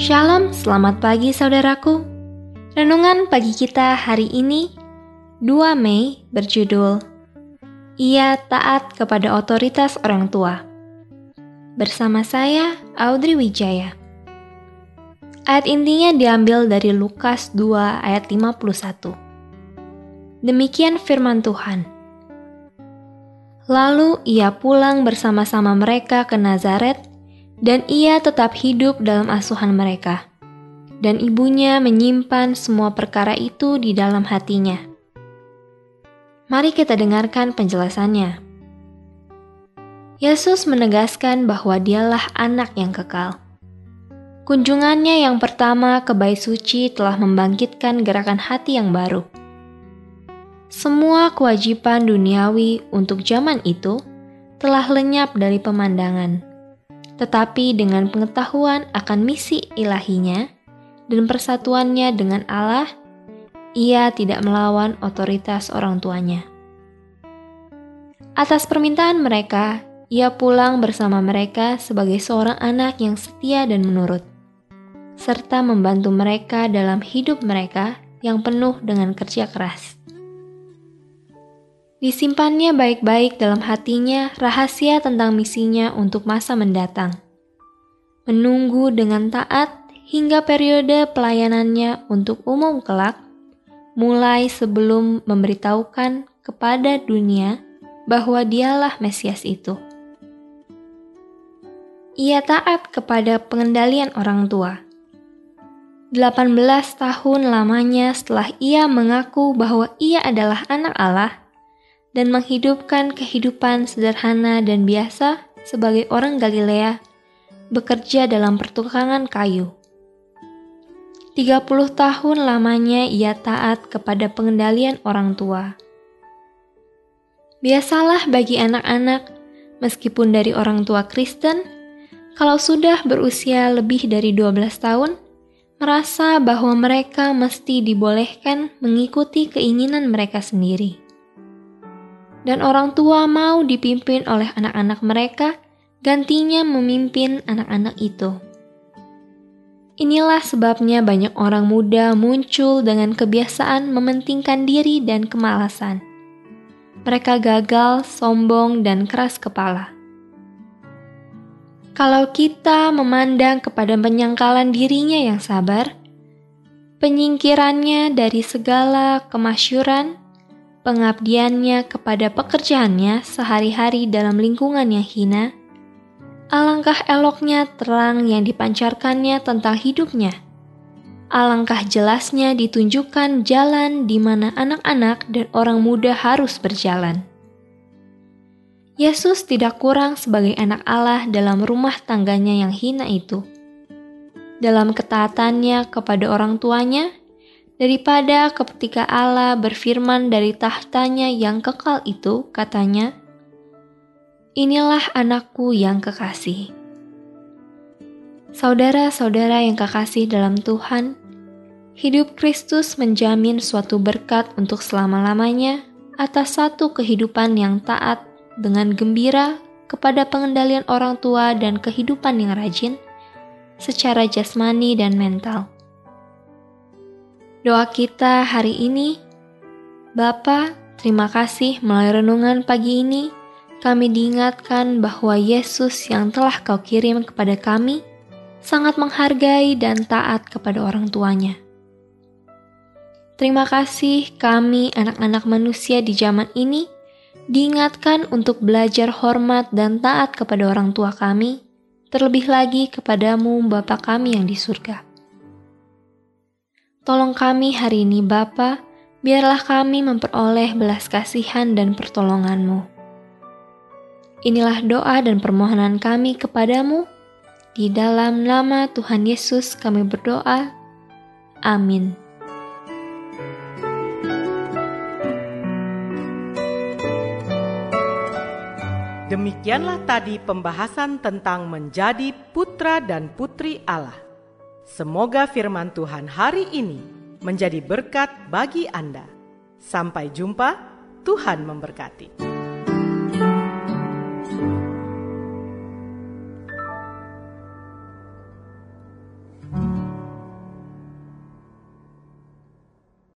Shalom, selamat pagi saudaraku. Renungan pagi kita hari ini 2 Mei berjudul Ia taat kepada otoritas orang tua. Bersama saya Audrey Wijaya. Ayat intinya diambil dari Lukas 2 ayat 51. Demikian firman Tuhan. Lalu ia pulang bersama-sama mereka ke Nazaret, dan ia tetap hidup dalam asuhan mereka. Dan ibunya menyimpan semua perkara itu di dalam hatinya. Mari kita dengarkan penjelasannya. Yesus menegaskan bahwa dialah anak yang kekal. Kunjungannya yang pertama ke bait suci telah membangkitkan gerakan hati yang baru. Semua kewajiban duniawi untuk zaman itu telah lenyap dari pemandangan. Tetapi dengan pengetahuan akan misi ilahinya dan persatuannya dengan Allah, ia tidak melawan otoritas orang tuanya. Atas permintaan mereka, ia pulang bersama mereka sebagai seorang anak yang setia dan menurut serta membantu mereka dalam hidup mereka yang penuh dengan kerja keras. Disimpannya baik-baik dalam hatinya rahasia tentang misinya untuk masa mendatang. Menunggu dengan taat hingga periode pelayanannya untuk umum kelak, mulai sebelum memberitahukan kepada dunia bahwa dialah Mesias itu. Ia taat kepada pengendalian orang tua 18 tahun lamanya setelah ia mengaku bahwa ia adalah anak Allah dan menghidupkan kehidupan sederhana dan biasa sebagai orang Galilea, bekerja dalam pertukangan kayu. 30 tahun lamanya ia taat kepada pengendalian orang tua. Biasalah bagi anak-anak, meskipun dari orang tua Kristen, kalau sudah berusia lebih dari 12 tahun, merasa bahwa mereka mesti dibolehkan mengikuti keinginan mereka sendiri. Dan orang tua mau dipimpin oleh anak-anak mereka, gantinya memimpin anak-anak itu. Inilah sebabnya banyak orang muda muncul dengan kebiasaan mementingkan diri dan kemalasan. Mereka gagal, sombong, dan keras kepala kalau kita memandang kepada penyangkalan dirinya yang sabar, penyingkirannya dari segala kemasyuran, pengabdiannya kepada pekerjaannya sehari-hari dalam lingkungan yang hina, alangkah eloknya terang yang dipancarkannya tentang hidupnya. Alangkah jelasnya ditunjukkan jalan di mana anak-anak dan orang muda harus berjalan. Yesus tidak kurang sebagai anak Allah dalam rumah tangganya yang hina itu. Dalam ketaatannya kepada orang tuanya, daripada ketika Allah berfirman dari tahtanya yang kekal itu, katanya, Inilah anakku yang kekasih. Saudara-saudara yang kekasih dalam Tuhan, hidup Kristus menjamin suatu berkat untuk selama-lamanya atas satu kehidupan yang taat dengan gembira kepada pengendalian orang tua dan kehidupan yang rajin secara jasmani dan mental. Doa kita hari ini, Bapa, terima kasih melalui renungan pagi ini, kami diingatkan bahwa Yesus yang telah kau kirim kepada kami sangat menghargai dan taat kepada orang tuanya. Terima kasih kami anak-anak manusia di zaman ini diingatkan untuk belajar hormat dan taat kepada orang tua kami, terlebih lagi kepadamu Bapa kami yang di surga. Tolong kami hari ini Bapa, biarlah kami memperoleh belas kasihan dan pertolonganmu. Inilah doa dan permohonan kami kepadamu, Di dalam nama Tuhan Yesus kami berdoa. Amin. Demikianlah tadi pembahasan tentang menjadi putra dan putri Allah. Semoga firman Tuhan hari ini menjadi berkat bagi Anda. Sampai jumpa, Tuhan memberkati.